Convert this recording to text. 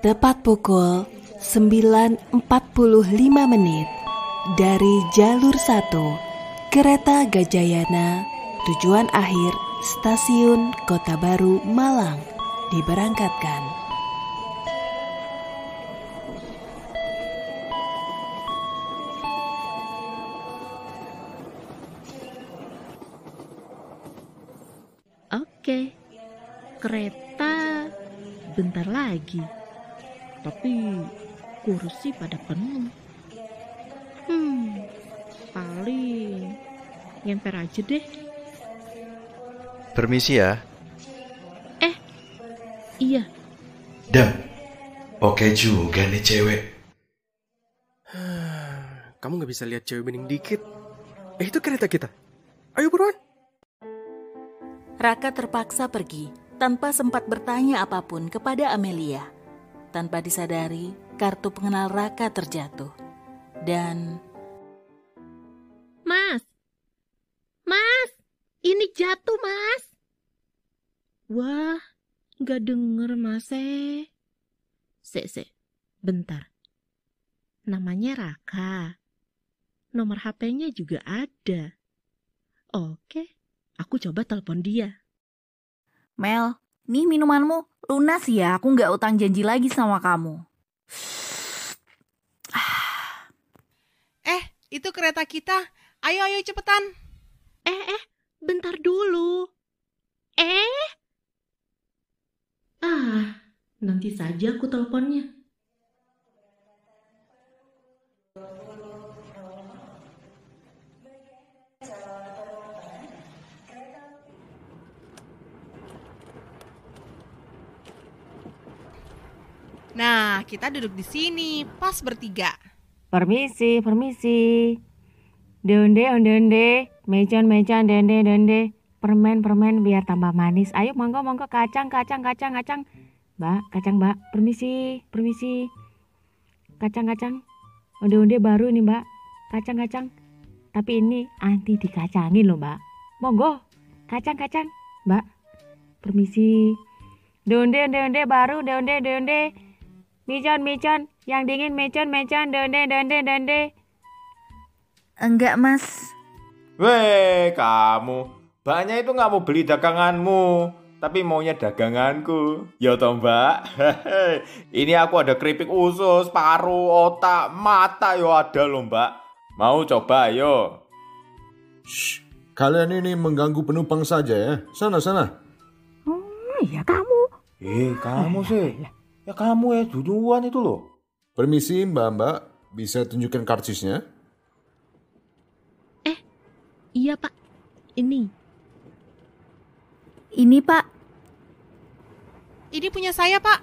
Tepat pukul 9.45 menit dari jalur 1 Kereta Gajayana tujuan akhir Stasiun Kota Baru Malang diberangkatkan. Oke, kereta bentar lagi. Tapi kursi pada penuh. Hmm, paling nyemper aja deh. Permisi ya. Eh, iya. Dah. Oke juga nih cewek. Kamu nggak bisa lihat cewek bening dikit. Eh itu kereta kita. Ayo buruan. Raka terpaksa pergi tanpa sempat bertanya apa pun kepada Amelia. Tanpa disadari, kartu pengenal Raka terjatuh. Dan Mas, Mas, ini jatuh Mas. Wah, nggak denger Mas eh. Se, se, bentar. Namanya Raka. Nomor HP-nya juga ada. Oke, aku coba telepon dia. Mel, nih minumanmu lunas ya. Aku nggak utang janji lagi sama kamu. Eh, itu kereta kita. Ayo, ayo cepetan. Eh, eh, bentar dulu. Eh? Ah, nanti saja aku teleponnya. Nah, kita duduk di sini, pas bertiga. Permisi, permisi. Donde, onde, onde. Mecan, mecan, dende, dende. Permen, permen biar tambah manis. Ayo, monggo, monggo. Kacang, kacang, kacang, kacang. Mbak, kacang, mbak. Permisi, permisi. Kacang, kacang. Onde, onde baru ini, mbak. Kacang, kacang. Tapi ini anti dikacangin loh, mbak. Monggo. Kacang, kacang. Mbak, permisi. Donde, onde, onde baru. Donde, donde. Micon, micon. Yang dingin mecon, mecon, donde, donde, donde. Enggak, Mas. Weh, kamu. Mbaknya itu nggak mau beli daganganmu, tapi maunya daganganku. Ya toh mbak. Ini aku ada keripik usus, paru, otak, mata yo ada loh mbak. Mau coba yo. Shh, kalian ini mengganggu penumpang saja ya. Sana, sana. Oh, ya kamu. Eh, kamu sih. Ya kamu ya duluan itu loh. Permisi mbak-mbak, bisa tunjukkan karcisnya? Iya, Pak. Ini. Ini, Pak. Ini punya saya, Pak.